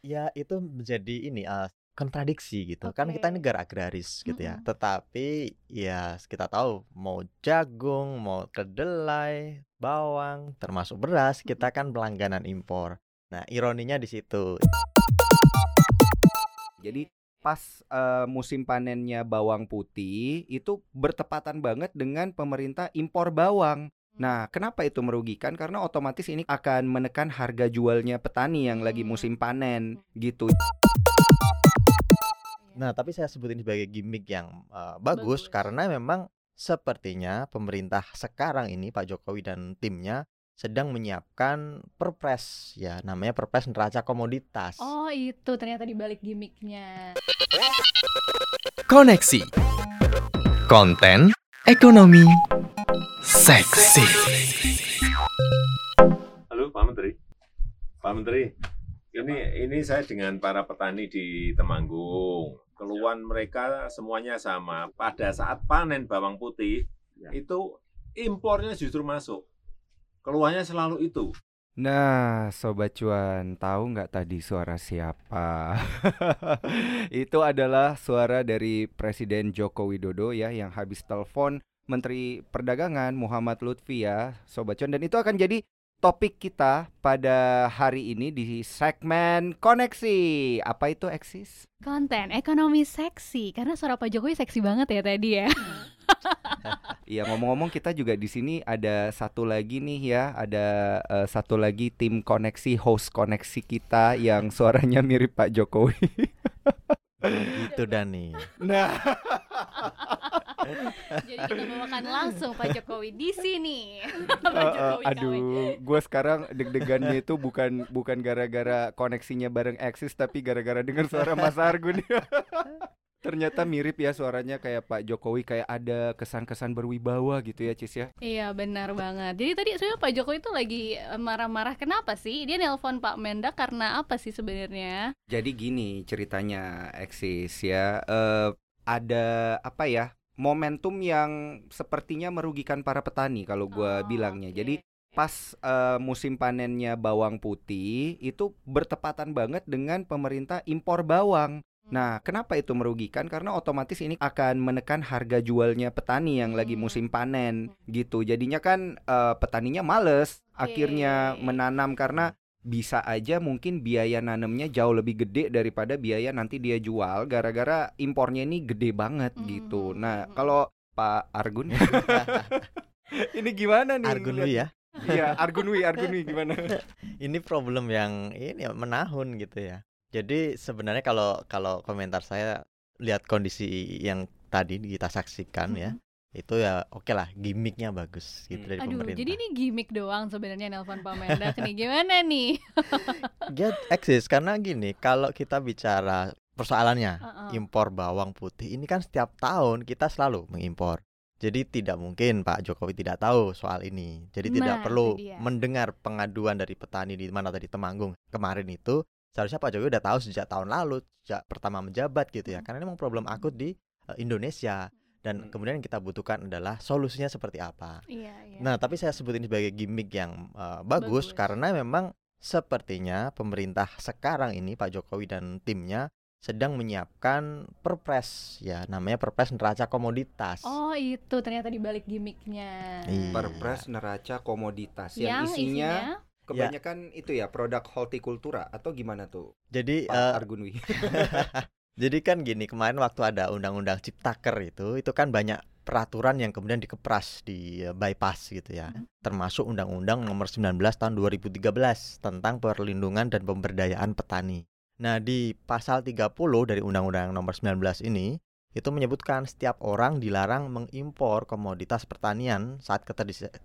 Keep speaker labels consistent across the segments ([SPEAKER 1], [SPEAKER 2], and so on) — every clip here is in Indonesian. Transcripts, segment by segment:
[SPEAKER 1] Ya itu menjadi ini, eee, kontradiksi gitu. Kan kita negara agraris gitu ya,
[SPEAKER 2] Mhm.
[SPEAKER 1] tetapi ya kita tahu mau jagung, mau kedelai, bawang, termasuk beras, kita kan berlangganan impor. Nah, ironinya di situ.
[SPEAKER 3] Jadi pas, eee, musim panennya bawang putih itu bertepatan banget dengan pemerintah impor bawang. Nah, kenapa itu merugikan? Karena otomatis ini akan menekan harga jualnya petani yang lagi
[SPEAKER 2] Hmm.
[SPEAKER 3] musim panen gitu.
[SPEAKER 1] Nah, tapi saya sebut ini sebagai gimmick yang, eee, bagus
[SPEAKER 2] Bagus.
[SPEAKER 1] karena memang sepertinya pemerintah sekarang ini Pak Jokowi dan timnya sedang menyiapkan perpres ya, namanya Perpres Neraca Komoditas.
[SPEAKER 2] Oh, itu ternyata di balik gimmicknya.
[SPEAKER 4] Koneksi Konten Ekonomi Seksi
[SPEAKER 5] Halo Pak Menteri. Pak Menteri, ini ini saya dengan para petani di Temanggung. Keluhan mereka semuanya sama. Pada saat panen bawang putih, itu impornya justru masuk. Keluhannya selalu itu.
[SPEAKER 3] Nah, Sobat Cuan, tahu nggak tadi suara siapa? Itu adalah suara dari Presiden Joko Widodo ya yang habis telepon Menteri Perdagangan Muhammad Lutfi ya, Sobat Cuan. Dan itu akan jadi topik kita pada hari ini di segmen koneksi. Apa itu eksis?
[SPEAKER 2] Konten ekonomi seksi karena suara Pak Jokowi seksi banget ya tadi ya.
[SPEAKER 3] Iya ngomong-ngomong kita juga di sini ada satu lagi nih ya, ada eh, satu lagi tim koneksi host koneksi kita yang suaranya mirip Pak Jokowi.
[SPEAKER 1] Gitu Dani.
[SPEAKER 3] Nah,
[SPEAKER 2] Jadi kita bawakan langsung Pak Jokowi di sini. Pak Jokowi KW.
[SPEAKER 3] aduh, gue sekarang deg-degannya itu bukan bukan gara-gara koneksinya bareng Eksis tapi gara-gara dengar suara Mas Argun. Ternyata mirip ya suaranya kayak Pak Jokowi kayak ada kesan-kesan berwibawa gitu ya Cis ya.
[SPEAKER 2] Iya benar banget. Jadi tadi sebenarnya Pak Jokowi itu lagi eh, marah-marah kenapa sih? Dia nelpon Pak Mendak karena apa sih sebenarnya?
[SPEAKER 3] Jadi gini ceritanya Eksis ya eh, ada apa ya momentum yang sepertinya merugikan para petani kalau gua
[SPEAKER 2] Oh,
[SPEAKER 3] bilangnya.
[SPEAKER 2] oke.
[SPEAKER 3] Jadi pas eh, musim panennya bawang putih itu bertepatan banget dengan pemerintah impor bawang. Nah, kenapa itu merugikan? Karena otomatis ini akan menekan harga jualnya petani yang lagi
[SPEAKER 2] Hmm.
[SPEAKER 3] musim panen gitu. Jadinya kan eh, petaninya males akhirnya
[SPEAKER 2] Oke.
[SPEAKER 3] menanam karena bisa aja mungkin biaya nanamnya jauh lebih gede daripada biaya nanti dia jual gara-gara impornya ini gede banget gitu.
[SPEAKER 2] Hmm,
[SPEAKER 3] Nah,
[SPEAKER 2] hmm,
[SPEAKER 3] kalau Pak Argun ini gimana nih?
[SPEAKER 1] Argunwi ya.
[SPEAKER 3] Iya, Argunwi, Argunwi gimana?
[SPEAKER 1] Ini problem yang ini menahun gitu ya. Jadi sebenarnya kalau kalau komentar saya lihat kondisi yang tadi kita saksikan ya, itu ya oke lah gimmicknya bagus gitu
[SPEAKER 3] Hmm.
[SPEAKER 1] dari
[SPEAKER 2] Aduh,
[SPEAKER 1] pemerintah.
[SPEAKER 2] jadi ini gimmick doang sebenarnya nelpon Pak Mendak nih. Gimana nih?
[SPEAKER 1] Get eksis karena gini, kalau kita bicara persoalannya
[SPEAKER 2] Heeh.
[SPEAKER 1] impor bawang putih ini kan setiap tahun kita selalu mengimpor. Jadi tidak mungkin Pak Jokowi tidak tahu soal ini. Jadi
[SPEAKER 2] Nah,
[SPEAKER 1] tidak perlu mendengar pengaduan dari petani di mana tadi Temanggung kemarin itu. Seharusnya Pak Jokowi udah tahu sejak tahun lalu, sejak pertama menjabat gitu ya.
[SPEAKER 2] Hmm.
[SPEAKER 1] Karena ini memang problem akut di eh, Indonesia dan
[SPEAKER 3] Hmm.
[SPEAKER 1] kemudian yang kita butuhkan adalah solusinya seperti apa.
[SPEAKER 2] Iya, iya.
[SPEAKER 1] Nah, tapi saya sebut ini sebagai gimmick yang eh, bagus,
[SPEAKER 2] Bagus.
[SPEAKER 1] karena memang sepertinya pemerintah sekarang ini Pak Jokowi dan timnya sedang menyiapkan perpres ya, namanya Perpres Neraca Komoditas.
[SPEAKER 2] Oh, itu ternyata di balik gimmicknya.
[SPEAKER 1] Iya.
[SPEAKER 3] Perpres neraca komoditas yang,
[SPEAKER 2] Yang
[SPEAKER 3] isinya,
[SPEAKER 2] isinya
[SPEAKER 3] kebanyakan itu ya produk hortikultura atau gimana tuh
[SPEAKER 1] Jadi
[SPEAKER 3] Pak
[SPEAKER 1] eh,
[SPEAKER 3] Argunwi?
[SPEAKER 1] jadi kan gini, kemarin waktu ada undang-undang Ciptaker itu, itu kan banyak peraturan yang kemudian dikepras di eh, bypass gitu ya. Termasuk Undang-Undang Nomor 19 Tahun 2013 tentang perlindungan dan pemberdayaan petani. Nah, di pasal 30 dari Undang-Undang Nomor 19 ini itu menyebutkan setiap orang dilarang mengimpor komoditas pertanian saat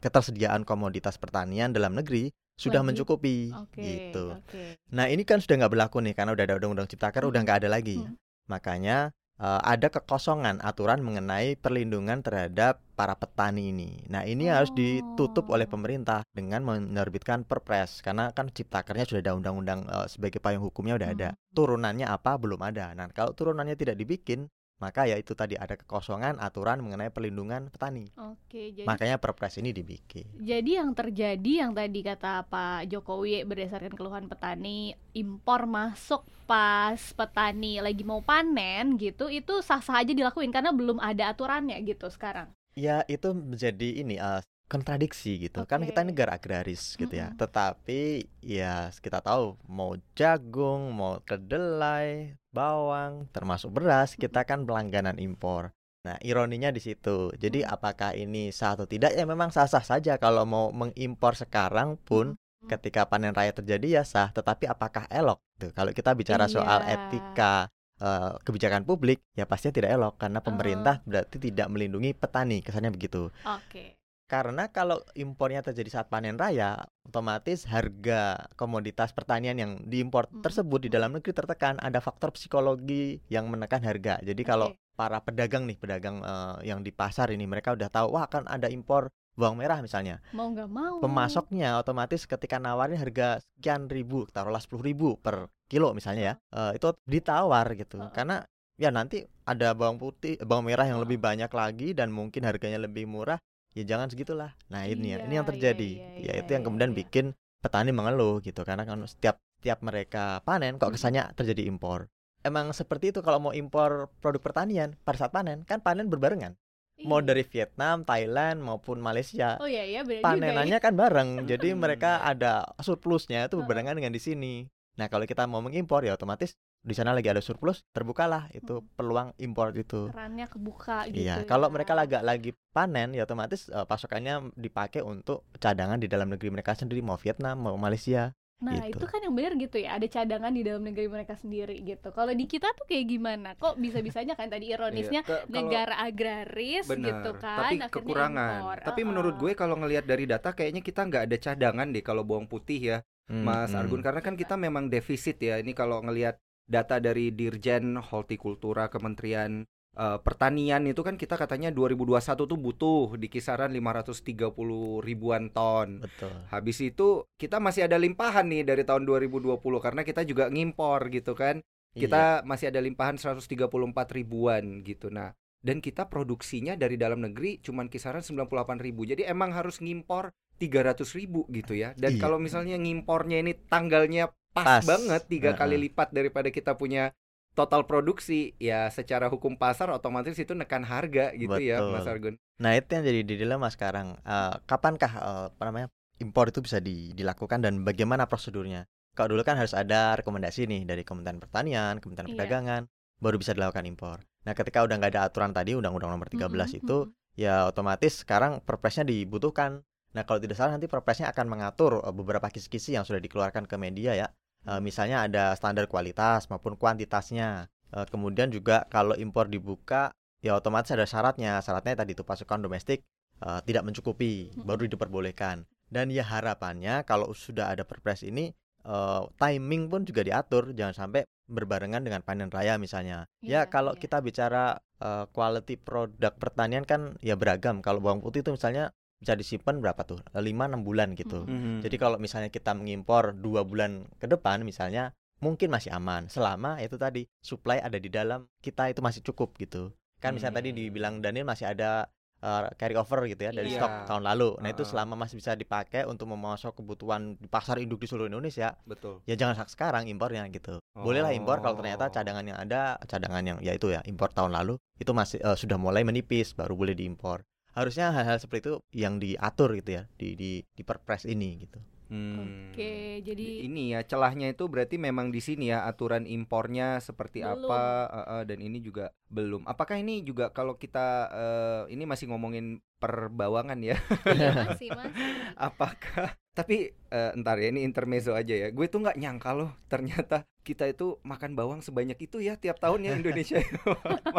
[SPEAKER 1] ketersediaan komoditas pertanian dalam negeri sudah
[SPEAKER 2] Wajib.
[SPEAKER 1] mencukupi
[SPEAKER 2] Oke,
[SPEAKER 1] gitu.
[SPEAKER 2] oke.
[SPEAKER 1] Nah, ini kan sudah nggak berlaku nih karena udah ada Undang-Undang Ciptaker udah
[SPEAKER 2] Hmm.
[SPEAKER 1] nggak ada lagi.
[SPEAKER 2] Hmm.
[SPEAKER 1] Makanya eh, ada kekosongan aturan mengenai perlindungan terhadap para petani ini. Nah, ini harus ditutup oleh
[SPEAKER 2] Oh.
[SPEAKER 1] pemerintah dengan menerbitkan perpres karena kan ciptakernya sudah ada undang-undang eh, sebagai payung hukumnya udah ada.
[SPEAKER 2] Hmm.
[SPEAKER 1] Turunannya apa belum ada. Nah, kalau turunannya tidak dibikin maka ya itu tadi ada kekosongan aturan mengenai perlindungan petani.
[SPEAKER 2] Oke, jadi
[SPEAKER 1] Makanya Perpres ini dibikin.
[SPEAKER 2] Jadi yang terjadi yang tadi kata Pak Jokowi berdasarkan keluhan petani impor masuk pas petani lagi mau panen gitu itu sah-sah aja dilakuin karena belum ada aturannya gitu sekarang.
[SPEAKER 1] Ya itu menjadi ini eh, kontradiksi gitu. Kan kita
[SPEAKER 2] Oke.
[SPEAKER 1] negara agraris gitu ya. Tetapi ya kita tahu mau jagung, mau kedelai, bawang, termasuk beras, kita kan pelangganan impor. Nah, ironinya di situ. Jadi
[SPEAKER 2] Mm.
[SPEAKER 1] apakah ini sah atau tidak? Ya memang sah-sah saja kalau mau mengimpor sekarang pun
[SPEAKER 2] Mm.
[SPEAKER 1] ketika panen raya terjadi ya sah, tetapi apakah elok? Tuh, kalau kita bicara soal
[SPEAKER 2] Iya.
[SPEAKER 1] etika eh, kebijakan publik, ya pastinya tidak elok karena pemerintah berarti tidak melindungi petani, kesannya begitu.
[SPEAKER 2] Oke.
[SPEAKER 1] Karena kalau impornya terjadi saat panen raya, otomatis harga komoditas pertanian yang diimpor
[SPEAKER 2] Mm-mm,
[SPEAKER 1] tersebut di dalam negeri tertekan. Ada faktor psikologi yang menekan harga. Jadi kalau
[SPEAKER 2] Oke.
[SPEAKER 1] para pedagang nih, pedagang eh, yang di pasar ini, mereka udah tahu, wah akan ada impor bawang merah misalnya.
[SPEAKER 2] Mau nggak mau.
[SPEAKER 1] Pemasoknya otomatis ketika nawarin harga sekian ribu, taruhlah sepuluh ribu per kilo misalnya ya, eh, itu ditawar gitu.
[SPEAKER 2] Heeh.
[SPEAKER 1] Karena ya nanti ada bawang putih, bawang merah yang
[SPEAKER 2] Heeh.
[SPEAKER 1] lebih banyak lagi dan mungkin harganya lebih murah. Ya jangan segitulah. Nah ini ya, ini yang
[SPEAKER 2] Iya, iya,
[SPEAKER 1] terjadi.
[SPEAKER 2] iya,
[SPEAKER 1] Ya
[SPEAKER 2] iya,
[SPEAKER 1] itu yang
[SPEAKER 2] iya,
[SPEAKER 1] kemudian
[SPEAKER 2] iya.
[SPEAKER 1] bikin petani mengeluh gitu. Karena kan setiap setiap mereka panen kok
[SPEAKER 2] Mm.
[SPEAKER 1] kesannya terjadi impor. Emang seperti itu kalau mau impor produk pertanian pada saat panen kan panen berbarengan. Mau
[SPEAKER 2] Iya.
[SPEAKER 1] dari Vietnam, Thailand maupun Malaysia
[SPEAKER 2] Oh iya iya benar juga ya.
[SPEAKER 1] panenannya kan bareng. Jadi
[SPEAKER 3] Hmm.
[SPEAKER 1] mereka ada surplusnya itu berbarengan dengan di sini. Nah, kalau kita mau mengimpor ya otomatis di sana lagi ada surplus, terbukalah itu
[SPEAKER 2] Hmm.
[SPEAKER 1] peluang impor itu.
[SPEAKER 2] kerannya kebuka gitu.
[SPEAKER 1] Iya,
[SPEAKER 2] ya.
[SPEAKER 1] kalau mereka lagi lagi panen ya otomatis eh, pasokannya dipakai untuk cadangan di dalam negeri mereka sendiri mau Vietnam, mau Malaysia.
[SPEAKER 2] Nah,
[SPEAKER 1] gitu.
[SPEAKER 2] itu kan yang benar gitu ya, ada cadangan di dalam negeri mereka sendiri gitu. Kalau di kita tuh kayak gimana? Kok bisa-bisanya kan tadi ironisnya
[SPEAKER 3] Iya, ke- kalau-
[SPEAKER 2] negara agraris
[SPEAKER 3] Benar,
[SPEAKER 2] gitu kan,
[SPEAKER 3] tapi
[SPEAKER 2] akhirnya
[SPEAKER 3] kekurangan.
[SPEAKER 2] impor.
[SPEAKER 3] Tapi
[SPEAKER 2] Heeh.
[SPEAKER 3] menurut gue kalau ngelihat dari data kayaknya kita nggak ada cadangan deh kalau bawang putih ya,
[SPEAKER 1] Hmm,
[SPEAKER 3] Mas
[SPEAKER 1] hmm.
[SPEAKER 3] Argun karena kan kita memang defisit ya. Ini kalau ngelihat data dari Dirjen Hortikultura Kementerian eh, Pertanian itu kan kita katanya 2021 tuh butuh di kisaran 530 ribuan ton.
[SPEAKER 1] Betul.
[SPEAKER 3] Habis itu kita masih ada limpahan nih dari tahun 2020 karena kita juga ngimpor gitu kan.
[SPEAKER 1] Iya.
[SPEAKER 3] Kita masih ada limpahan 134 ribuan gitu. Nah, dan kita produksinya dari dalam negeri cuman kisaran 98 ribu. Jadi emang harus ngimpor 300 ribu gitu ya. Dan
[SPEAKER 1] Iya.
[SPEAKER 3] kalau misalnya ngimpornya ini tanggalnya pas,
[SPEAKER 1] Pas.
[SPEAKER 3] banget tiga
[SPEAKER 1] Heeh.
[SPEAKER 3] kali lipat daripada kita punya total produksi, ya secara hukum pasar otomatis itu nekan harga gitu ya,
[SPEAKER 1] Betul.
[SPEAKER 3] Mas Argun.
[SPEAKER 1] Nah, itu yang jadi dilema sekarang. Eh, kapankah eh, apa namanya? impor itu bisa di- dilakukan dan bagaimana prosedurnya? Kalau dulu kan harus ada rekomendasi nih dari Kementerian Pertanian, Kementerian
[SPEAKER 2] Iya.
[SPEAKER 1] Perdagangan, baru bisa dilakukan impor. Nah, ketika udah nggak ada aturan tadi Undang-Undang Nomor 13
[SPEAKER 2] Mm-mm,
[SPEAKER 1] itu,
[SPEAKER 2] mm-mm.
[SPEAKER 1] ya otomatis sekarang perpresnya dibutuhkan. Nah, kalau tidak salah nanti perpresnya akan mengatur eh, beberapa kisi-kisi yang sudah dikeluarkan ke media ya. Eh, misalnya ada standar kualitas maupun kuantitasnya. Eh, kemudian juga kalau impor dibuka, ya otomatis ada syaratnya. Syaratnya tadi itu pasukan domestik eh, tidak mencukupi, baru diperbolehkan. Dan ya harapannya kalau sudah ada perpres ini eh, timing pun juga diatur, jangan sampai berbarengan dengan panen raya misalnya.
[SPEAKER 2] Iya,
[SPEAKER 1] ya kalau
[SPEAKER 2] iya.
[SPEAKER 1] kita bicara eh, quality produk pertanian kan ya beragam. Kalau bawang putih itu misalnya bisa disimpan berapa tuh? 5-6 bulan gitu.
[SPEAKER 2] Mm-mm.
[SPEAKER 1] Jadi kalau misalnya kita mengimpor dua bulan ke depan misalnya mungkin masih aman selama itu tadi supply ada di dalam kita itu masih cukup gitu. Kan misalnya tadi
[SPEAKER 3] Hmm.
[SPEAKER 1] dibilang Daniel masih ada uh, carry over gitu ya dari
[SPEAKER 2] Iya.
[SPEAKER 1] stok tahun lalu. Nah, itu
[SPEAKER 3] Heeh.
[SPEAKER 1] selama masih bisa dipakai untuk memasok kebutuhan di pasar induk di seluruh Indonesia,
[SPEAKER 3] Betul.
[SPEAKER 1] ya jangan sekarang impornya gitu. Bolehlah impor kalau ternyata
[SPEAKER 3] Oh.
[SPEAKER 1] cadangan yang ada, cadangan yang ya itu ya impor tahun lalu itu masih eh, sudah mulai menipis baru boleh diimpor. Harusnya hal-hal seperti itu yang diatur gitu ya di di di perpres ini gitu.
[SPEAKER 3] Hmm.
[SPEAKER 2] Oke, jadi
[SPEAKER 3] ini ya celahnya itu berarti memang di sini ya aturan impornya seperti
[SPEAKER 2] Belum.
[SPEAKER 3] apa eh, eh, dan ini juga belum. Apakah ini juga kalau kita eh, ini masih ngomongin perbawangan ya?
[SPEAKER 2] iya, masih masih.
[SPEAKER 3] Apakah tapi eh, entar ya ini intermezzo aja ya. Gue tuh nggak nyangka loh ternyata kita itu makan bawang sebanyak itu ya tiap tahun ya Indonesia.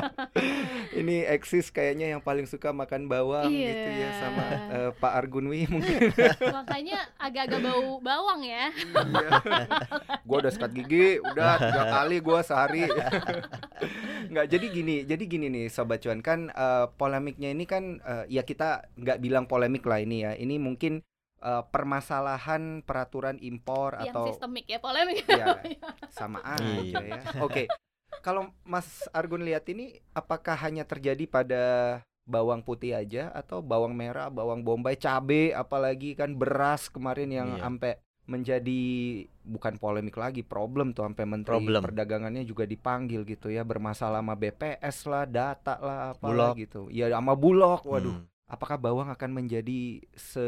[SPEAKER 3] ini eksis kayaknya yang paling suka makan bawang gitu ya sama eh, Pak Argunwi mungkin.
[SPEAKER 2] Makanya agak-agak bau bawang ya.
[SPEAKER 3] Iya. gue udah sikat gigi, udah tiga kali gue sehari. nggak jadi gini, jadi gini nih sobat cuan kan eh, polemiknya ini kan eh, ya kita nggak bilang polemik lah ini ya. Ini mungkin eh, permasalahan peraturan impor
[SPEAKER 2] Yang
[SPEAKER 3] atau
[SPEAKER 2] sistemik ya, polemik.
[SPEAKER 3] ya sama aja
[SPEAKER 1] Iya.
[SPEAKER 3] ya. Oke. kalau Mas Argun lihat ini apakah hanya terjadi pada bawang putih aja atau bawang merah, bawang bombay, cabe, apalagi kan beras kemarin yang
[SPEAKER 1] Iya.
[SPEAKER 3] sampai menjadi bukan polemik lagi, problem tuh sampai menteri
[SPEAKER 1] Problem.
[SPEAKER 3] perdagangannya juga dipanggil gitu ya, bermasalah sama BPS lah, data lah, apa gitu. Ya sama Bulog, waduh.
[SPEAKER 1] Hmm.
[SPEAKER 3] Apakah bawang akan menjadi se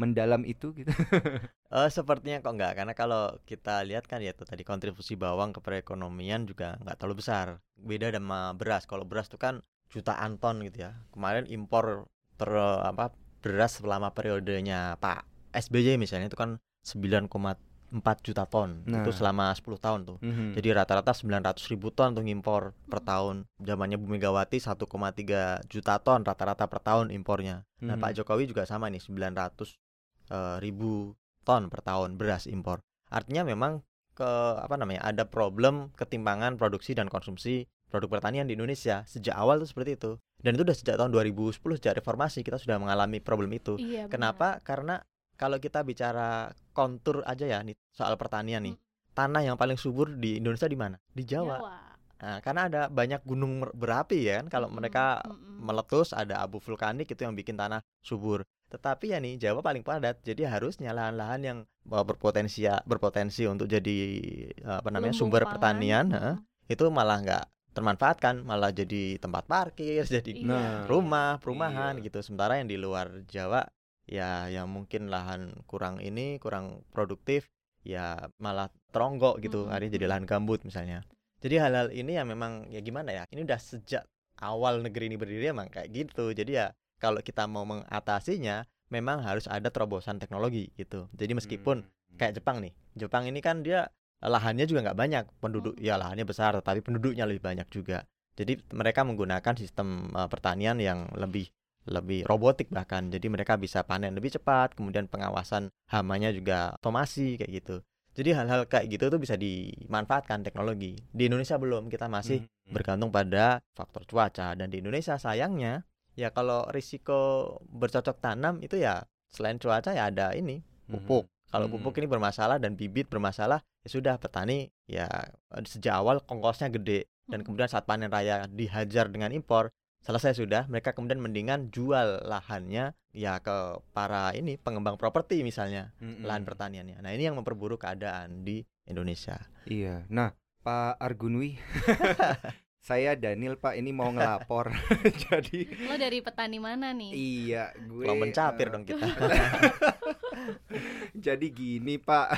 [SPEAKER 3] mendalam itu gitu?
[SPEAKER 1] Eh, sepertinya kok enggak karena kalau kita lihat kan ya tadi kontribusi bawang ke perekonomian juga nggak terlalu besar. Beda sama beras. Kalau beras itu kan jutaan ton gitu ya. Kemarin impor ter apa beras selama periodenya Pak SBY misalnya itu kan 9,4 juta ton.
[SPEAKER 3] Nah.
[SPEAKER 1] Itu selama 10 tahun tuh.
[SPEAKER 3] Mhm.
[SPEAKER 1] Jadi rata-rata 900 ribu ton tuh ngimpor per tahun. Zamannya Bu Megawati 1,3 juta ton rata-rata per tahun impornya. Nah
[SPEAKER 3] Mhm.
[SPEAKER 1] Pak Jokowi juga sama nih 900 eh, ribu ton per tahun beras impor. Artinya memang ke apa namanya ada problem ketimpangan produksi dan konsumsi produk pertanian di Indonesia sejak awal tuh seperti itu. Dan itu udah sejak tahun 2010 sejak reformasi kita sudah mengalami problem itu.
[SPEAKER 2] Iya, benar.
[SPEAKER 1] Kenapa? Karena kalau kita bicara kontur aja ya nih soal pertanian nih. Tanah yang paling subur di Indonesia di mana? Di Jawa. Nah, karena ada banyak gunung berapi ya kan kalau
[SPEAKER 2] Mm-mm,
[SPEAKER 1] mereka
[SPEAKER 2] mm-mm.
[SPEAKER 1] meletus ada abu vulkanik itu yang bikin tanah subur. Tetapi ya nih Jawa paling padat. Jadi harusnya lahan-lahan yang berpotensi berpotensi untuk jadi apa namanya
[SPEAKER 2] Lumbung
[SPEAKER 1] sumber
[SPEAKER 2] pangan,
[SPEAKER 1] pertanian,
[SPEAKER 2] mm.
[SPEAKER 1] heeh, itu malah nggak termanfaatkan, malah jadi tempat parkir, jadi
[SPEAKER 2] Iya.
[SPEAKER 1] Rumah, perumahan
[SPEAKER 3] Iya.
[SPEAKER 1] gitu. Sementara yang di luar Jawa ya yang mungkin lahan kurang ini, kurang produktif, ya malah teronggok gitu.
[SPEAKER 2] Mm-mm,
[SPEAKER 1] Akhirnya jadi lahan gambut misalnya. Jadi hal-hal ini ya memang ya gimana ya? Ini udah sejak awal negeri ini berdiri emang kayak gitu. Jadi ya kalau kita mau mengatasinya memang harus ada terobosan teknologi gitu. Jadi meskipun
[SPEAKER 3] Hmm.
[SPEAKER 1] kayak Jepang nih. Jepang ini kan dia lahannya juga nggak banyak penduduk
[SPEAKER 2] Mm.
[SPEAKER 1] ya lahannya besar tetapi penduduknya lebih banyak juga. Jadi mereka menggunakan sistem uh, pertanian yang lebih lebih robotik bahkan. Jadi mereka bisa panen lebih cepat, kemudian pengawasan hamanya juga otomasi kayak gitu. Jadi hal-hal kayak gitu tuh bisa dimanfaatkan teknologi. Di Indonesia belum, kita masih
[SPEAKER 3] Mhm.
[SPEAKER 1] bergantung pada faktor cuaca dan di Indonesia sayangnya ya kalau risiko bercocok tanam itu ya selain cuaca ya ada ini pupuk. Kalau
[SPEAKER 3] Mhm.
[SPEAKER 1] pupuk ini bermasalah dan bibit bermasalah ya sudah petani ya eh, sejak awal kongkosnya gede dan
[SPEAKER 2] Mhm.
[SPEAKER 1] kemudian saat panen raya dihajar dengan impor selesai sudah mereka kemudian mendingan jual lahannya ya ke para ini pengembang properti misalnya
[SPEAKER 3] Mhm.
[SPEAKER 1] lahan pertaniannya. Nah ini yang memperburuk keadaan di Indonesia.
[SPEAKER 3] Iya. Nah, Pak Argunwi, saya Daniel Pak ini mau ngelapor. Jadi
[SPEAKER 2] Lo dari petani mana nih?
[SPEAKER 3] iya, gue
[SPEAKER 1] Pulau mencapir
[SPEAKER 3] eh,
[SPEAKER 1] dong kita.
[SPEAKER 3] Jadi gini Pak,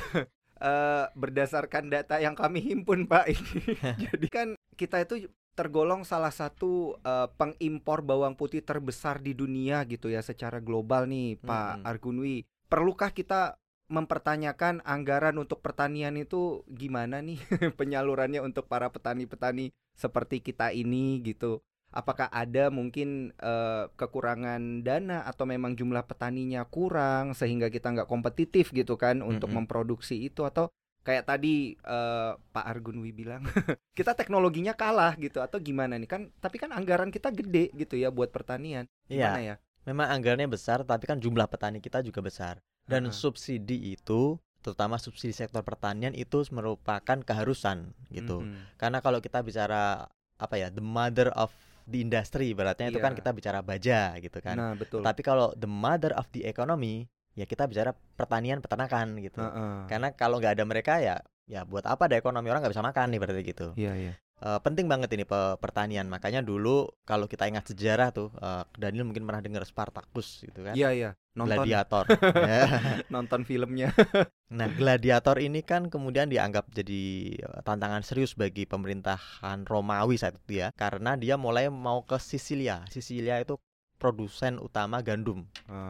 [SPEAKER 3] Eh, berdasarkan data yang kami himpun Pak ini, jadi kan kita itu tergolong salah satu eh, pengimpor bawang putih terbesar di dunia gitu ya secara global nih Pak. Argunwi. Perlukah kita mempertanyakan anggaran untuk pertanian itu gimana nih penyalurannya untuk para petani-petani seperti kita ini gitu? Apakah ada mungkin eh, kekurangan dana atau memang jumlah petaninya kurang sehingga kita nggak kompetitif gitu kan untuk
[SPEAKER 1] Mm-mm.
[SPEAKER 3] memproduksi itu atau kayak tadi eh, Pak Argunwi bilang kita teknologinya kalah gitu atau gimana nih kan tapi kan anggaran kita gede gitu ya buat pertanian gimana
[SPEAKER 1] Iya,
[SPEAKER 3] ya?
[SPEAKER 1] memang anggarannya besar tapi kan jumlah petani kita juga besar. Dan
[SPEAKER 3] Heeh.
[SPEAKER 1] subsidi itu terutama subsidi sektor pertanian itu merupakan keharusan gitu.
[SPEAKER 3] Mhm.
[SPEAKER 1] Karena kalau kita bicara apa ya, the mother of the industry ibaratnya itu kan
[SPEAKER 3] Iya.
[SPEAKER 1] kita bicara baja gitu kan.
[SPEAKER 3] Nah betul.
[SPEAKER 1] Tapi kalau the mother of the economy ya kita bicara pertanian peternakan gitu.
[SPEAKER 3] Heeh.
[SPEAKER 1] Karena kalau nggak ada mereka ya ya buat apa ada ekonomi orang nggak bisa makan nih berarti gitu.
[SPEAKER 3] Iya iya.
[SPEAKER 1] Eh, penting banget ini pe- pertanian. Makanya dulu kalau kita ingat sejarah tuh eh, Daniel mungkin pernah dengar Spartacus gitu kan.
[SPEAKER 3] Iya iya. Nonton
[SPEAKER 1] Gladiator. Ya.
[SPEAKER 3] nonton filmnya.
[SPEAKER 1] Nah, gladiator ini kan kemudian dianggap jadi eh, tantangan serius bagi pemerintahan Romawi saat itu ya, karena dia mulai mau ke Sisilia. Sisilia itu produsen utama gandum.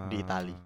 [SPEAKER 1] Di Itali.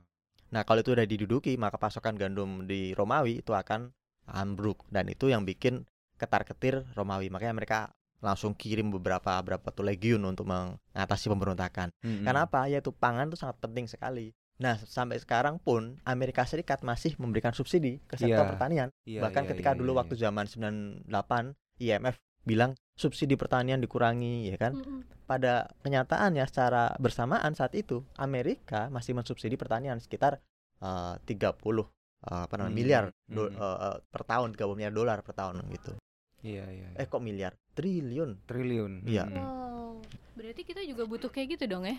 [SPEAKER 1] Nah, kalau itu udah diduduki, maka pasokan gandum di Romawi itu akan ambruk dan itu yang bikin ketar-ketir Romawi. Makanya mereka langsung kirim beberapa berapa tuh legiun untuk mengatasi pemberontakan.
[SPEAKER 3] Mm-mm.
[SPEAKER 1] Kenapa? Yaitu pangan itu sangat penting sekali. Nah, sampai sekarang pun Amerika Serikat masih memberikan subsidi ke sektor
[SPEAKER 3] Iya.
[SPEAKER 1] pertanian.
[SPEAKER 3] Iya,
[SPEAKER 1] Bahkan
[SPEAKER 3] iya,
[SPEAKER 1] ketika
[SPEAKER 3] iya,
[SPEAKER 1] dulu
[SPEAKER 3] iya,
[SPEAKER 1] waktu zaman 98 IMF bilang subsidi pertanian dikurangi ya kan.
[SPEAKER 2] Mm-mm.
[SPEAKER 1] Pada kenyataannya secara bersamaan saat itu Amerika masih mensubsidi pertanian sekitar eh, 30 eh, apa namanya
[SPEAKER 3] Hmm,
[SPEAKER 1] miliar do-
[SPEAKER 3] hmm.
[SPEAKER 1] eh, eh, per tahun 30 miliar dolar per tahun gitu.
[SPEAKER 3] Iya, iya.
[SPEAKER 1] Eh kok miliar? Triliun.
[SPEAKER 3] triliun.
[SPEAKER 1] Iya.
[SPEAKER 3] Mm-mm.
[SPEAKER 2] Wow. Berarti kita juga butuh kayak gitu dong ya?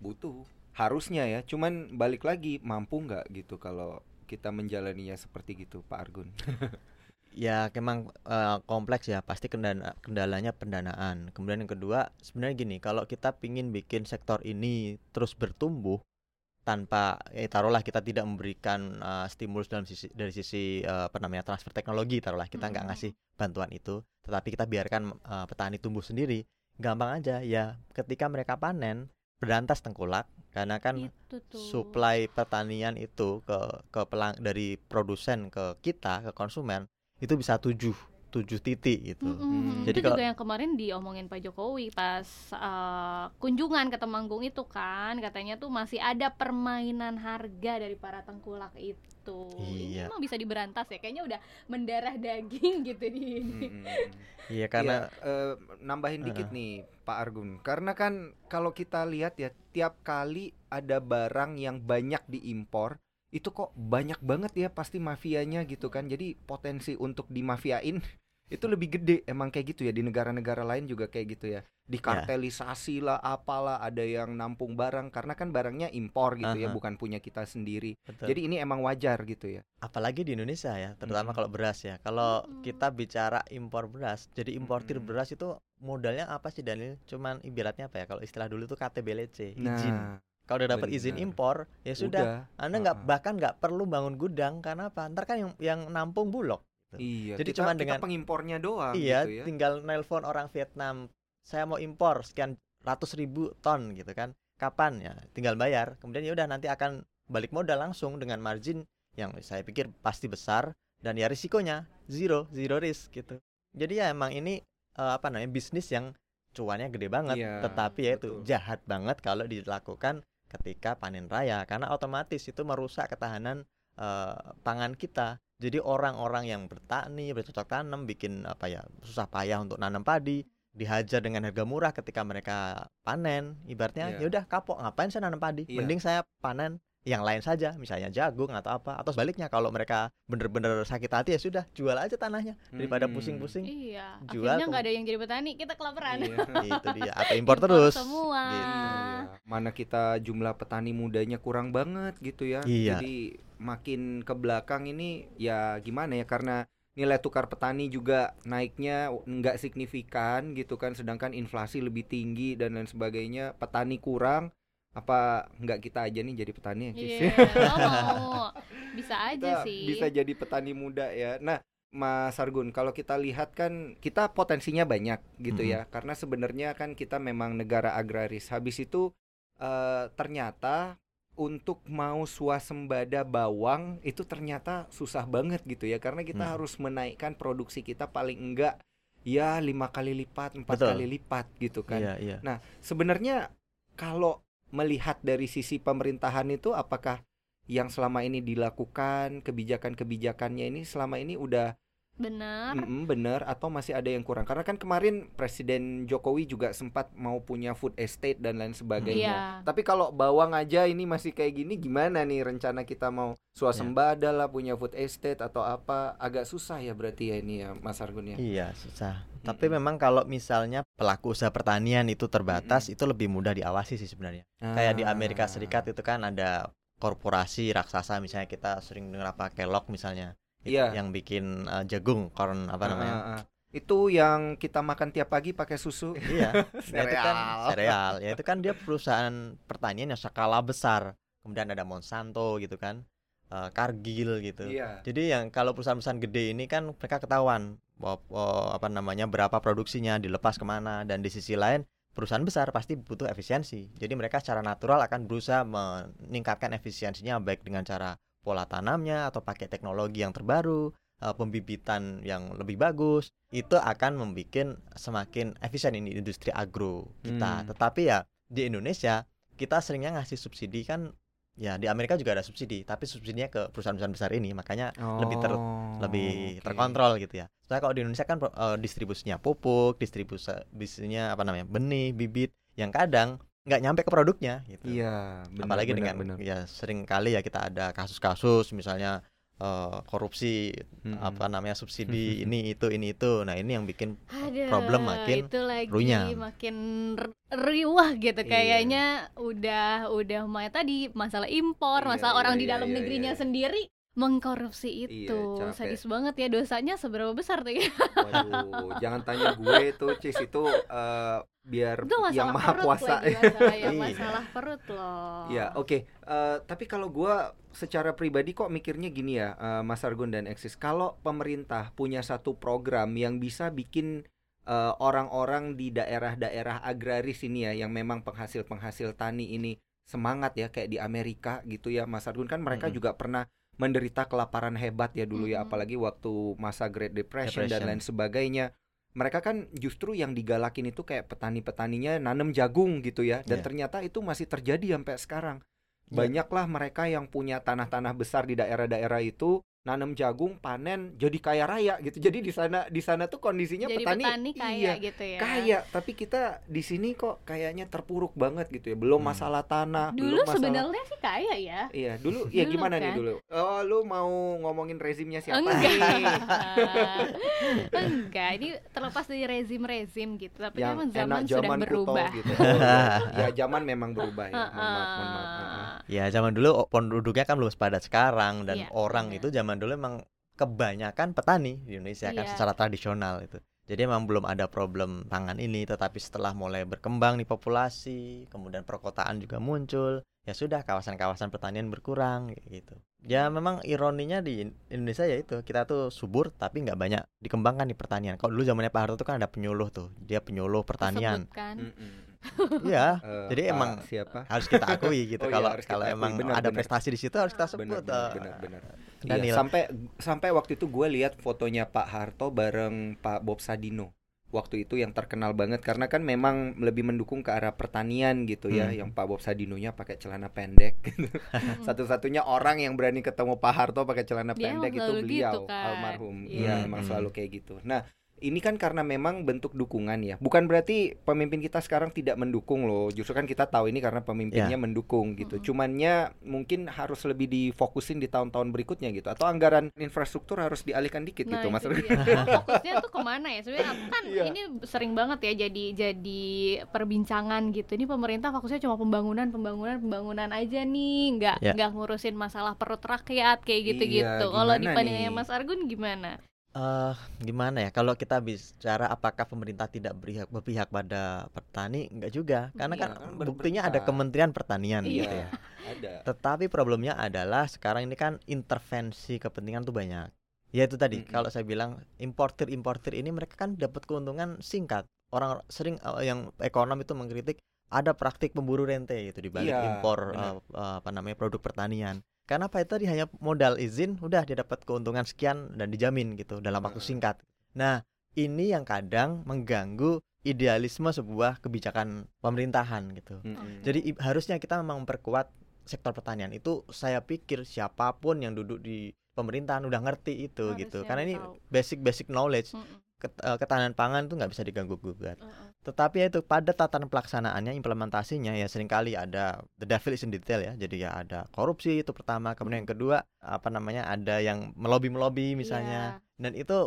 [SPEAKER 3] Butuh. Harusnya ya, cuman balik lagi mampu nggak gitu kalau kita menjalaninya seperti gitu, Pak Argun.
[SPEAKER 1] Ya memang eh, kompleks ya. Pasti kendala kendalanya pendanaan. Kemudian yang kedua sebenarnya gini, kalau kita pingin bikin sektor ini terus bertumbuh tanpa eh, taruhlah kita tidak memberikan eh, stimulus dalam sisi dari sisi eh, apa namanya transfer teknologi taruhlah kita nggak ngasih bantuan itu, tetapi kita biarkan eh, petani tumbuh sendiri, gampang aja ya. Ketika mereka panen berantas tengkulak karena kan
[SPEAKER 2] Itu tuh.
[SPEAKER 1] supply pertanian itu ke ke pelang dari produsen ke kita ke konsumen itu bisa tujuh tujuh titik gitu.
[SPEAKER 2] Mm-mm.
[SPEAKER 1] Jadi
[SPEAKER 2] itu
[SPEAKER 1] kalau-
[SPEAKER 2] juga yang kemarin diomongin Pak Jokowi pas eh, kunjungan ke Temanggung itu kan katanya tuh masih ada permainan harga dari para tengkulak itu. Ini
[SPEAKER 1] Iya.
[SPEAKER 2] emang bisa diberantas ya? Kayaknya udah mendarah daging gitu di ini.
[SPEAKER 3] Mm-mm.
[SPEAKER 1] Iya karena
[SPEAKER 3] Iya, eh, nambahin dikit nih Pak Argun. Karena kan kalau kita lihat ya tiap kali ada barang yang banyak diimpor itu kok banyak banget ya pasti mafianya gitu kan. Jadi potensi untuk dimafiain itu lebih gede emang kayak gitu ya di negara-negara lain juga kayak gitu ya. Dikartelisasi lah apalah ada yang nampung barang karena kan barangnya impor gitu ya
[SPEAKER 1] Aha.
[SPEAKER 3] bukan punya kita sendiri.
[SPEAKER 1] betul.
[SPEAKER 3] Jadi ini emang wajar gitu ya.
[SPEAKER 1] apalagi di Indonesia ya, terutama
[SPEAKER 3] Mm-mm.
[SPEAKER 1] kalau beras ya. Kalau kita bicara impor beras, jadi importir
[SPEAKER 3] Mm-mm.
[SPEAKER 1] beras itu modalnya apa sih Daniel? Cuman ibaratnya apa ya? Kalau istilah dulu itu KTBLC, izin.
[SPEAKER 3] Nah,
[SPEAKER 1] Kalau udah dapat izin impor, ya sudah.
[SPEAKER 3] udah.
[SPEAKER 1] Anda nggak bahkan nggak perlu bangun gudang karena apa? Ntar kan yang yang nampung bulog.
[SPEAKER 3] Iya,
[SPEAKER 1] Jadi
[SPEAKER 3] kita
[SPEAKER 1] dengan-
[SPEAKER 3] pengimpornya doang
[SPEAKER 1] Iya,
[SPEAKER 3] gitu ya.
[SPEAKER 1] tinggal nelpon orang Vietnam. Saya mau impor sekian ratus ribu ton gitu kan. Kapan ya? Tinggal bayar. Kemudian ya udah nanti akan balik modal langsung dengan margin yang saya pikir pasti besar dan ya risikonya zero, zero risk gitu. Jadi ya emang ini eh, apa namanya bisnis yang cuannya gede banget,
[SPEAKER 3] Iya,
[SPEAKER 1] tetapi ya itu
[SPEAKER 3] betul.
[SPEAKER 1] jahat banget kalau dilakukan ketika panen raya karena otomatis itu merusak ketahanan eh, pangan kita. Jadi orang-orang yang bertani, bercocok tanam, bikin apa ya susah payah untuk nanam padi, dihajar dengan harga murah ketika mereka panen. Ibaratnya
[SPEAKER 3] Iya.
[SPEAKER 1] ya udah kapok, ngapain saya nanam padi?
[SPEAKER 3] Iya.
[SPEAKER 1] Mending saya panen yang lain saja, misalnya jagung atau apa. Atau sebaliknya kalau mereka bener-bener sakit hati ya sudah jual aja tanahnya daripada
[SPEAKER 3] Mm-mm.
[SPEAKER 1] pusing-pusing.
[SPEAKER 2] Iya,
[SPEAKER 1] Jual
[SPEAKER 2] akhirnya nggak ada yang jadi petani, kita kelaparan.
[SPEAKER 3] Iya.
[SPEAKER 1] itu dia atau impor terus.
[SPEAKER 2] semua.
[SPEAKER 1] Gitu.
[SPEAKER 3] Iya. Mana kita jumlah petani mudanya kurang banget gitu ya.
[SPEAKER 1] Iya.
[SPEAKER 3] Jadi makin ke belakang ini ya gimana ya karena nilai tukar petani juga naiknya nggak signifikan gitu kan sedangkan inflasi lebih tinggi dan lain sebagainya petani kurang apa nggak kita aja nih jadi petani ya?
[SPEAKER 2] Iya, lo mau. Bisa aja
[SPEAKER 3] Kita
[SPEAKER 2] sih.
[SPEAKER 3] bisa jadi petani muda ya. Nah, Mas Argun, kalau kita lihat kan kita potensinya banyak gitu
[SPEAKER 1] Mhm.
[SPEAKER 3] ya. Karena sebenarnya kan kita memang negara agraris. Habis itu eh, ternyata untuk mau swasembada bawang itu ternyata susah banget gitu ya. Karena kita
[SPEAKER 1] Hmm.
[SPEAKER 3] harus menaikkan produksi kita paling enggak ya lima kali lipat, empat
[SPEAKER 1] Betul.
[SPEAKER 3] kali lipat gitu kan.
[SPEAKER 1] Iya, iya.
[SPEAKER 3] Nah, sebenarnya kalau melihat dari sisi pemerintahan itu apakah yang selama ini dilakukan kebijakan-kebijakannya ini selama ini udah
[SPEAKER 2] Benar.
[SPEAKER 3] mm-mm, benar atau masih ada yang kurang? Karena kan kemarin Presiden Jokowi juga sempat mau punya food estate dan lain sebagainya.
[SPEAKER 2] Iya.
[SPEAKER 3] Tapi kalau bawang aja ini masih kayak gini gimana nih rencana kita mau swasembada lah punya food estate atau apa? Agak susah ya berarti ya ini ya Mas Argun ya.
[SPEAKER 1] Iya, susah. Tapi
[SPEAKER 3] Mm-mm.
[SPEAKER 1] memang kalau misalnya pelaku usaha pertanian itu terbatas, itu lebih mudah diawasi sih sebenarnya. Kayak di Amerika
[SPEAKER 3] Ah.
[SPEAKER 1] Serikat itu kan ada korporasi raksasa misalnya kita sering dengar apa Kellogg misalnya.
[SPEAKER 3] Iya.
[SPEAKER 1] Yang bikin eh, jagung, corn apa namanya?
[SPEAKER 3] ah, ah. Itu yang kita makan tiap pagi pakai susu.
[SPEAKER 1] Iya. Ya, itu kan
[SPEAKER 3] Sereal.
[SPEAKER 1] Ya itu kan dia perusahaan pertanian yang skala besar. Kemudian ada Monsanto gitu kan. eh, Cargill gitu.
[SPEAKER 3] Iya.
[SPEAKER 1] Jadi yang kalau perusahaan-perusahaan gede ini kan mereka ketahuan bahwa oh, apa namanya berapa produksinya dilepas ke mana dan di sisi lain perusahaan besar pasti butuh efisiensi. Jadi mereka secara natural akan berusaha meningkatkan efisiensinya baik dengan cara pola tanamnya atau pakai teknologi yang terbaru, eh, pembibitan yang lebih bagus. Itu akan membuat semakin efisien ini industri agro kita.
[SPEAKER 3] Hmm.
[SPEAKER 1] Tetapi ya di Indonesia kita seringnya ngasih subsidi kan ya di Amerika juga ada subsidi, tapi subsidinya ke perusahaan-perusahaan besar ini makanya lebih ter-
[SPEAKER 3] Oh,
[SPEAKER 1] lebih
[SPEAKER 3] oke.
[SPEAKER 1] terkontrol gitu ya. Soalnya kalau di Indonesia kan eh, distribusinya pupuk, distribusinya apa namanya benih, bibit, yang kadang nggak nyampe ke produknya gitu.
[SPEAKER 3] Iya, benar,
[SPEAKER 1] Apalagi
[SPEAKER 3] benar,
[SPEAKER 1] dengan
[SPEAKER 3] benar.
[SPEAKER 1] ya sering kali ya kita ada kasus-kasus misalnya eh, korupsi
[SPEAKER 3] Mm-mm.
[SPEAKER 1] apa namanya subsidi ini itu ini itu. Nah, ini yang bikin
[SPEAKER 2] Aduh,
[SPEAKER 1] problem makin
[SPEAKER 2] itu lagi
[SPEAKER 1] runyam.
[SPEAKER 2] makin r- riwah gitu
[SPEAKER 3] Iya.
[SPEAKER 2] kayaknya udah udah mulai tadi masalah impor,
[SPEAKER 3] Iya,
[SPEAKER 2] masalah
[SPEAKER 3] iya,
[SPEAKER 2] orang di
[SPEAKER 3] iya,
[SPEAKER 2] dalam
[SPEAKER 3] iya,
[SPEAKER 2] negerinya
[SPEAKER 3] iya.
[SPEAKER 2] sendiri mengkorupsi
[SPEAKER 3] Iya,
[SPEAKER 2] itu.
[SPEAKER 3] capek.
[SPEAKER 2] Sadis banget ya dosanya seberapa besar tuh ya?
[SPEAKER 3] Waduh, jangan tanya gue itu Cis itu eh, biar
[SPEAKER 2] Itu
[SPEAKER 3] yang maha
[SPEAKER 2] perut
[SPEAKER 3] kuasa.
[SPEAKER 2] lagi masalah, ya,
[SPEAKER 1] Iya.
[SPEAKER 2] masalah perut loh.
[SPEAKER 3] Ya, oke. Eh, tapi kalau gua secara pribadi kok mikirnya gini ya, eh, Mas Argun dan Eksis. Kalau pemerintah punya satu program yang bisa bikin orang-orang di daerah-daerah agraris ini ya, yang memang penghasil-penghasil tani ini semangat ya, kayak di Amerika gitu ya, Mas Argun kan mereka
[SPEAKER 1] Mm-mm.
[SPEAKER 3] juga pernah menderita kelaparan hebat ya dulu ya,
[SPEAKER 2] Mm-mm.
[SPEAKER 3] apalagi waktu masa Great Depression, dan
[SPEAKER 1] Depression.
[SPEAKER 3] lain sebagainya. Mereka kan justru yang digalakin itu kayak petani-petaninya nanam jagung gitu ya, dan
[SPEAKER 1] Iya.
[SPEAKER 3] ternyata itu masih terjadi sampai sekarang.
[SPEAKER 1] Iya.
[SPEAKER 3] Banyaklah mereka yang punya tanah-tanah besar di daerah-daerah itu nanam jagung, panen, jadi kaya raya gitu. Jadi di sana di sana tuh kondisinya
[SPEAKER 2] Jadi
[SPEAKER 3] petani,
[SPEAKER 2] petani kaya
[SPEAKER 3] iya,
[SPEAKER 2] gitu ya.
[SPEAKER 3] kaya. Tapi kita di sini kok kayaknya terpuruk banget gitu ya. Belum
[SPEAKER 1] Hmm.
[SPEAKER 3] masalah tanah,
[SPEAKER 2] Dulu
[SPEAKER 3] belum masalah
[SPEAKER 2] sebenarnya sih kaya ya.
[SPEAKER 3] Iya, dulu ya
[SPEAKER 2] Dulu
[SPEAKER 3] gimana nih
[SPEAKER 2] kan.
[SPEAKER 3] dulu? Oh, lu mau ngomongin rezimnya siapa
[SPEAKER 2] Enggak.
[SPEAKER 3] nih?
[SPEAKER 2] Enggak, ini terlepas dari rezim-rezim gitu, tapi
[SPEAKER 3] Yang
[SPEAKER 2] memang
[SPEAKER 3] enak
[SPEAKER 2] zaman sudah
[SPEAKER 3] zaman kuto
[SPEAKER 2] berubah.
[SPEAKER 3] gitu. Iya. ya zaman memang berubah ya. Mohon maaf, mohon maaf.
[SPEAKER 1] Ya zaman dulu penduduknya kan belum sepadat sekarang dan
[SPEAKER 2] Iya,
[SPEAKER 1] orang
[SPEAKER 2] benar.
[SPEAKER 1] itu zaman dulu emang kebanyakan petani di Indonesia kan
[SPEAKER 2] Iya.
[SPEAKER 1] secara tradisional itu. Jadi emang belum ada problem pangan ini, tetapi setelah mulai berkembang nih populasi, kemudian perkotaan juga muncul, ya sudah kawasan-kawasan pertanian berkurang gitu. Ya memang ironinya di In- Indonesia ya itu kita tuh subur tapi nggak banyak dikembangkan di pertanian. Kalau dulu zamannya Pak Harto tuh kan ada penyuluh tuh, dia penyuluh pertanian. Iya,
[SPEAKER 3] Eh,
[SPEAKER 1] Jadi
[SPEAKER 3] Pak
[SPEAKER 1] emang-
[SPEAKER 3] siapa?
[SPEAKER 1] harus kita akui gitu.
[SPEAKER 3] Oh iya,
[SPEAKER 1] kalau
[SPEAKER 3] kita
[SPEAKER 1] kalau
[SPEAKER 3] akui.
[SPEAKER 1] emang
[SPEAKER 3] Benar,
[SPEAKER 1] ada
[SPEAKER 3] benar.
[SPEAKER 1] prestasi di situ harus kita sebut.
[SPEAKER 3] benar benar
[SPEAKER 1] eh.
[SPEAKER 3] benar benar.
[SPEAKER 1] Kan
[SPEAKER 3] Iya,
[SPEAKER 1] nilai-
[SPEAKER 3] sampai sampai waktu itu gue lihat fotonya Pak Harto bareng Pak Bob Sadino waktu itu yang terkenal banget karena kan memang lebih mendukung ke arah pertanian gitu ya
[SPEAKER 1] Hmm.
[SPEAKER 3] yang Pak Bob Sadinonya pakai celana pendek
[SPEAKER 2] Mm-mm.
[SPEAKER 3] satu-satunya orang yang berani ketemu Pak Harto pakai celana
[SPEAKER 2] Dia
[SPEAKER 3] pendek itu beliau
[SPEAKER 2] gitu kan.
[SPEAKER 3] almarhum
[SPEAKER 2] Iya.
[SPEAKER 3] iya
[SPEAKER 1] Hmm,
[SPEAKER 3] emang
[SPEAKER 1] hmm.
[SPEAKER 3] selalu kayak gitu nah ini kan karena memang bentuk dukungan ya. Bukan berarti pemimpin kita sekarang tidak mendukung loh. Justru kan kita tahu ini karena pemimpinnya mendukung gitu.
[SPEAKER 2] Mm-mm.
[SPEAKER 3] cumannya mungkin harus lebih difokusin di tahun-tahun berikutnya gitu. Atau anggaran infrastruktur harus dialihkan dikit
[SPEAKER 2] Nah,
[SPEAKER 3] gitu mas
[SPEAKER 2] fokusnya tuh ke mana ya? Sebenarnya kan
[SPEAKER 3] Iya.
[SPEAKER 2] ini sering banget ya jadi jadi perbincangan gitu. Ini pemerintah fokusnya cuma pembangunan pembangunan pembangunan aja nih. Nggak
[SPEAKER 1] Ya.
[SPEAKER 2] nggak ngurusin masalah perut rakyat kayak
[SPEAKER 3] Iya,
[SPEAKER 2] gitu-gitu kalau di pandangannya? Mas Argun gimana
[SPEAKER 1] Eh, gimana ya kalau kita bicara apakah pemerintah tidak berpihak berpihak pada petani enggak juga karena
[SPEAKER 2] Iya,
[SPEAKER 1] kan
[SPEAKER 3] kan
[SPEAKER 1] buktinya ada. Kementerian Pertanian
[SPEAKER 2] Iya.
[SPEAKER 1] gitu ya
[SPEAKER 3] ada
[SPEAKER 1] tetapi problemnya adalah sekarang ini kan intervensi kepentingan tuh banyak ya itu tadi
[SPEAKER 3] Mm-mm.
[SPEAKER 1] kalau saya bilang importir importir ini mereka kan dapat keuntungan singkat orang sering eh, yang ekonom itu mengkritik ada praktik pemburu rente gitu di balik
[SPEAKER 3] Iya,
[SPEAKER 1] impor eh, apa namanya produk pertanian karena apa? Itu tadi hanya modal izin udah dia dapat keuntungan sekian dan dijamin gitu dalam waktu singkat. Nah ini yang kadang mengganggu idealisme sebuah kebijakan pemerintahan gitu.
[SPEAKER 3] Mm-mm.
[SPEAKER 1] jadi i- harusnya kita memang memperkuat sektor pertanian. Itu saya pikir siapa pun yang duduk di pemerintahan udah ngerti itu gitu.
[SPEAKER 2] Harusnya
[SPEAKER 1] karena ini
[SPEAKER 2] tahu.
[SPEAKER 1] basic basic knowledge. Ket- eh, ketahanan pangan tuh nggak bisa diganggu gugat
[SPEAKER 2] Mm-mm.
[SPEAKER 1] tetapi ya itu pada tatanan pelaksanaannya implementasinya ya sering kali ada the devil is in detail ya jadi ya ada korupsi itu pertama kemudian yang kedua apa namanya ada yang melobi melobi misalnya
[SPEAKER 2] Iya.
[SPEAKER 1] dan itu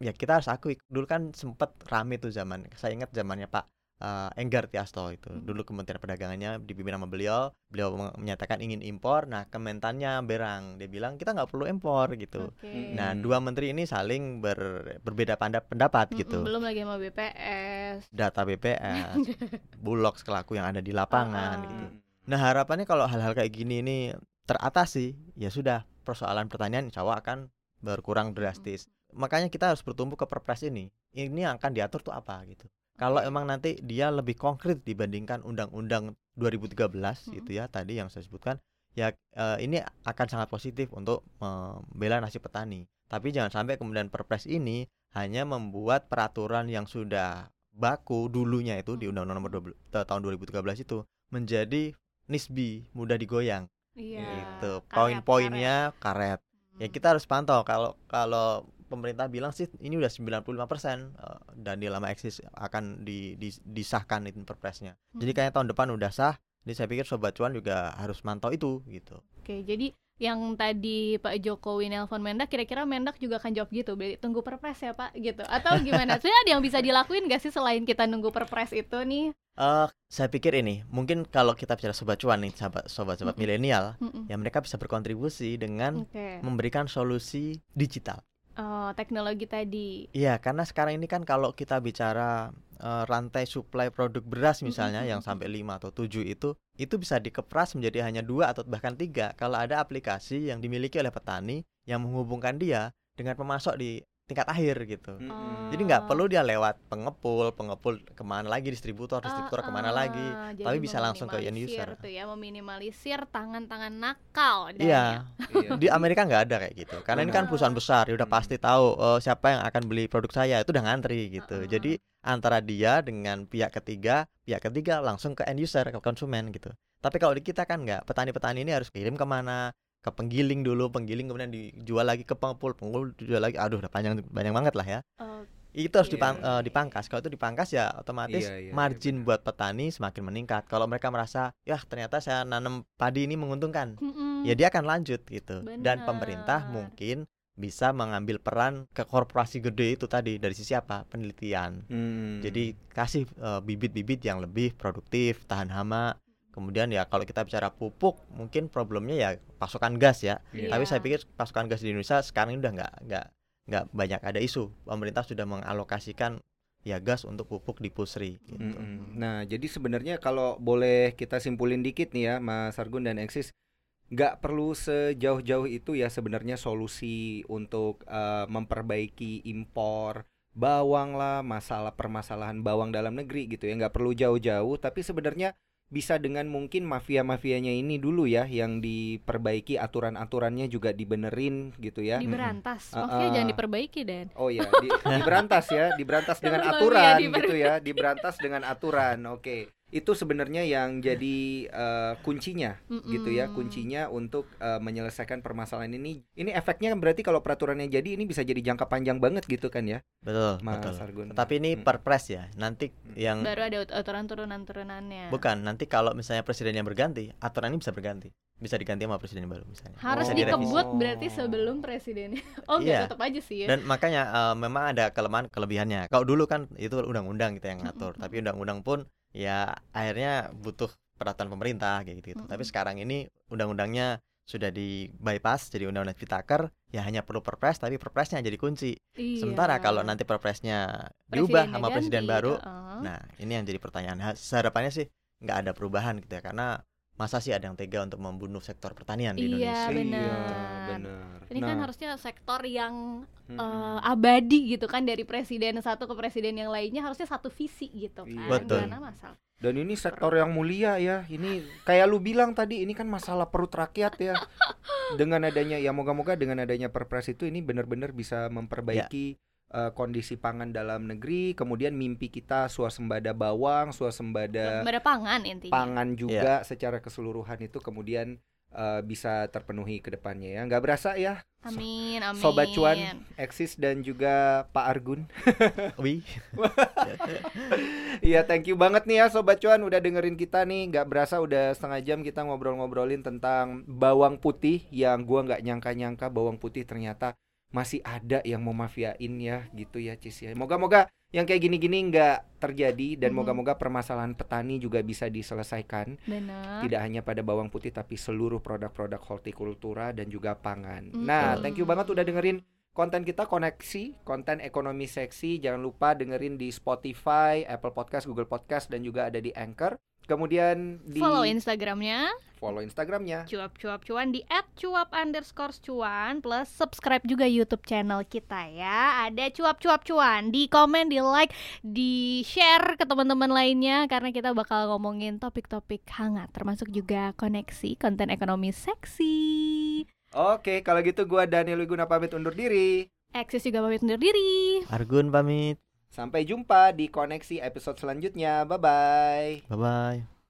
[SPEAKER 1] ya kita harus akui dulu kan sempet rame tuh zaman saya ingat zamannya Pak eh, Enggar Tiasto itu.
[SPEAKER 2] Hmm.
[SPEAKER 1] dulu Kementerian Perdagangannya dipimpin sama beliau. Beliau menyatakan ingin impor. Nah Kementannya berang. Dia bilang kita nggak perlu impor gitu.
[SPEAKER 2] Oke.
[SPEAKER 1] nah
[SPEAKER 3] Hmm.
[SPEAKER 1] dua menteri ini saling ber- berbeda pendapat
[SPEAKER 2] Mm-mm,
[SPEAKER 1] gitu.
[SPEAKER 2] belum lagi sama BPS
[SPEAKER 1] data BPS bulog selaku yang ada di lapangan
[SPEAKER 2] Ah.
[SPEAKER 1] gitu. Nah harapannya kalau hal-hal kayak gini ini teratasi ya sudah. Persoalan pertanian insya Allah akan berkurang drastis. Makanya kita harus bertumbuh ke perpres ini. Ini yang akan diatur tuh apa gitu kalau emang nanti dia lebih konkret dibandingkan undang-undang 2013
[SPEAKER 2] Mm-mm.
[SPEAKER 1] gitu ya tadi yang saya sebutkan ya eh, ini akan sangat positif untuk membela nasib petani tapi jangan sampai kemudian perpres ini hanya membuat peraturan yang sudah baku dulunya itu di
[SPEAKER 2] Mm.
[SPEAKER 1] undang-undang nomor 12 ta- tahun 2013 itu menjadi nisbi mudah digoyang
[SPEAKER 2] Iya,
[SPEAKER 1] gitu
[SPEAKER 2] karet,
[SPEAKER 1] poin-poinnya karet
[SPEAKER 2] karet.
[SPEAKER 1] ya
[SPEAKER 2] Mm.
[SPEAKER 1] kita harus pantau kalau kalau pemerintah bilang sih ini udah 95% eh, dan di lama eksis akan di, di- disahkan itu perpresnya. Jadi
[SPEAKER 2] Mm.
[SPEAKER 1] kayak tahun depan udah sah. Jadi saya pikir sobat cuan juga harus mantau itu gitu.
[SPEAKER 2] Oke, jadi yang tadi Pak Jokowi nelpon Mendak kira-kira Mendak juga akan jawab gitu berarti tunggu perpres ya Pak gitu atau gimana sebenarnya ada yang bisa dilakuin gak sih selain kita nunggu perpres itu nih
[SPEAKER 1] Eh, saya pikir ini mungkin kalau kita bicara sobat cuan nih, sobat-sobat
[SPEAKER 2] Mm-mm.
[SPEAKER 1] milenial,
[SPEAKER 2] Mm-mm.
[SPEAKER 1] ya mereka bisa berkontribusi dengan
[SPEAKER 2] Oke
[SPEAKER 1] memberikan solusi digital.
[SPEAKER 2] Oh, teknologi tadi
[SPEAKER 1] Iya, karena sekarang ini kan kalau kita bicara eh, rantai suplai produk beras misalnya
[SPEAKER 2] Mm-mm.
[SPEAKER 1] yang sampai 5 atau 7 itu itu bisa dikepras menjadi hanya dua atau bahkan tiga kalau ada aplikasi yang dimiliki oleh petani yang menghubungkan dia dengan pemasok di tingkat akhir gitu.
[SPEAKER 3] Mm-mm.
[SPEAKER 1] Jadi nggak perlu dia lewat pengepul, pengepul ke mana lagi, distributor,
[SPEAKER 2] Ah,
[SPEAKER 1] distributor ke mana
[SPEAKER 2] ah,
[SPEAKER 1] lagi.
[SPEAKER 2] jadi
[SPEAKER 1] tapi bisa langsung ke end user.
[SPEAKER 2] tuh ya meminimalisir tangan-tangan nakal dan
[SPEAKER 1] Iya,
[SPEAKER 3] Iya.
[SPEAKER 1] di Amerika nggak ada kayak gitu. Karena ini kan perusahaan besar, ya udah
[SPEAKER 3] Hmm.
[SPEAKER 1] pasti tahu eh, siapa yang akan beli produk saya itu udah ngantri gitu.
[SPEAKER 2] Heeh.
[SPEAKER 1] Jadi antara dia dengan pihak ketiga, pihak ketiga langsung ke end user, ke konsumen gitu. Tapi kalau di kita kan nggak, petani-petani ini harus kirim ke mana, ke penggiling dulu, penggiling kemudian dijual lagi ke pengepul, pengepul dijual lagi. Aduh, udah panjang panjang banget lah ya.
[SPEAKER 2] Oh,
[SPEAKER 1] Itu harus
[SPEAKER 3] Iya.
[SPEAKER 1] dipang- eh, dipangkas. Kalau itu dipangkas ya otomatis
[SPEAKER 3] Iya, iya, iya,
[SPEAKER 1] margin
[SPEAKER 3] benar.
[SPEAKER 1] buat petani semakin meningkat. Kalau mereka merasa, ya ternyata saya nanam padi ini menguntungkan,
[SPEAKER 2] mm-mm.
[SPEAKER 1] ya dia akan lanjut gitu. Dan pemerintah mungkin bisa mengambil peran ke korporasi gede itu tadi dari sisi apa? Penelitian.
[SPEAKER 3] Hmm.
[SPEAKER 1] Jadi kasih eh, bibit-bibit yang lebih produktif, tahan hama. Kemudian ya kalau kita bicara pupuk, mungkin problemnya ya pasokan gas ya.
[SPEAKER 3] Iya.
[SPEAKER 1] Tapi saya pikir pasokan gas di Indonesia sekarang ini udah nggak nggak nggak banyak ada isu. Pemerintah sudah mengalokasikan ya gas untuk pupuk di pusri gitu.
[SPEAKER 3] Mm-mm. Nah, jadi sebenarnya kalau boleh kita simpulin dikit nih ya, Mas Argun dan Eksis, nggak perlu sejauh-jauh itu ya sebenarnya solusi untuk eh, memperbaiki impor bawang lah, masalah permasalahan bawang dalam negeri gitu ya, nggak perlu jauh-jauh, tapi sebenarnya bisa dengan mungkin mafia-mafianya ini dulu ya, yang diperbaiki aturan-aturannya juga dibenerin gitu ya.
[SPEAKER 2] diberantas
[SPEAKER 3] Ah,
[SPEAKER 2] maksudnya
[SPEAKER 3] ah.
[SPEAKER 2] jangan diperbaiki dan
[SPEAKER 3] Oh ya, di, diberantas ya, diberantas dengan aturan
[SPEAKER 2] iya,
[SPEAKER 3] gitu ya, diberantas dengan aturan. Oke, itu sebenarnya yang jadi eh, kuncinya gitu ya,
[SPEAKER 2] Mm-mm.
[SPEAKER 3] kuncinya untuk eh, menyelesaikan permasalahan ini. Ini efeknya berarti kalau peraturannya jadi ini bisa jadi jangka panjang banget gitu kan ya,
[SPEAKER 1] Betul,
[SPEAKER 3] Mas
[SPEAKER 1] betul.
[SPEAKER 3] Argun.
[SPEAKER 1] Tapi ini
[SPEAKER 3] Mm.
[SPEAKER 1] perpres ya. Nanti yang
[SPEAKER 2] baru ada aturan turunan-turunannya
[SPEAKER 1] bukan nanti kalau misalnya presiden yang berganti, aturan ini bisa berganti. Bisa diganti sama presiden baru misalnya.
[SPEAKER 2] harus
[SPEAKER 3] Oh.
[SPEAKER 2] Dikebut berarti sebelum presidennya oh enggak
[SPEAKER 1] Iya.
[SPEAKER 2] tetap aja sih ya
[SPEAKER 1] Dan makanya eh, memang ada kelemahan kelebihannya. Kalau dulu kan itu undang-undang kita yang ngatur, tapi undang-undang pun ya akhirnya butuh peraturan pemerintah kayak gitu. Tapi
[SPEAKER 2] Mm-mm.
[SPEAKER 1] sekarang ini undang-undangnya sudah di bypass jadi undang-undang Ciptaker, ya hanya perlu perpres tapi perpresnya jadi kunci.
[SPEAKER 2] Iya.
[SPEAKER 1] Sementara kalau nanti perpresnya diubah sama presiden
[SPEAKER 2] ganti,
[SPEAKER 1] baru,
[SPEAKER 2] heeh.
[SPEAKER 1] nah ini yang jadi pertanyaan. Ha- Harapannya sih nggak ada perubahan gitu ya, karena masa sih ada yang tega untuk membunuh sektor pertanian di
[SPEAKER 2] Iya,
[SPEAKER 1] Indonesia?
[SPEAKER 2] benar.
[SPEAKER 3] Iya, benar.
[SPEAKER 2] ini kan
[SPEAKER 3] Nah,
[SPEAKER 2] harusnya sektor yang eh, abadi gitu kan dari presiden satu ke presiden yang lainnya harusnya satu visi gitu kan
[SPEAKER 3] Iya.
[SPEAKER 1] Betul.
[SPEAKER 2] Karena masalah
[SPEAKER 3] Dan ini sektor yang mulia ya. Ini kayak lu bilang tadi ini kan masalah perut rakyat ya. Dengan adanya ya moga-moga dengan adanya Perpres itu ini benar-benar bisa memperbaiki eh, kondisi pangan dalam negeri, kemudian mimpi kita swasembada bawang, swasembada
[SPEAKER 2] Pada pangan intinya
[SPEAKER 3] pangan juga secara keseluruhan itu kemudian eh, bisa terpenuhi ke depannya ya. Nggak berasa ya
[SPEAKER 2] amin amin
[SPEAKER 3] Sobat Cuan, Eksis dan juga Pak Argun.
[SPEAKER 1] Wih,
[SPEAKER 3] Iya, thank you banget nih ya Sobat Cuan udah dengerin kita nih. Nggak berasa udah setengah jam kita ngobrol-ngobrolin tentang bawang putih yang gua nggak nyangka-nyangka bawang putih ternyata masih ada yang mau mafiain ya gitu ya Cis ya. Moga-moga yang kayak gini-gini nggak terjadi dan
[SPEAKER 2] Mhm.
[SPEAKER 3] moga-moga permasalahan petani juga bisa diselesaikan.
[SPEAKER 2] benar
[SPEAKER 3] Tidak hanya pada bawang putih tapi seluruh produk-produk hortikultura dan juga pangan.
[SPEAKER 2] Mm.
[SPEAKER 3] Nah, thank you banget udah dengerin konten kita koneksi, konten ekonomi seksi. Jangan lupa dengerin di Spotify, Apple Podcast, Google Podcast dan juga ada di Anchor. Kemudian di
[SPEAKER 2] follow instagramnya
[SPEAKER 3] follow Instagramnya.
[SPEAKER 2] cuap-cuap cuan di @cuap underscore cuan plus subscribe juga YouTube channel kita ya. Ada cuap-cuap cuan. Di komen, di like, di share ke teman-teman lainnya karena kita bakal ngomongin topik-topik hangat termasuk juga koneksi konten ekonomi seksi.
[SPEAKER 3] Oke, kalau gitu gua Daniel Wiguna pamit undur diri.
[SPEAKER 2] Eksis juga pamit undur diri.
[SPEAKER 1] Argun pamit.
[SPEAKER 3] Sampai jumpa di koneksi episode selanjutnya. Bye bye.
[SPEAKER 1] Bye bye.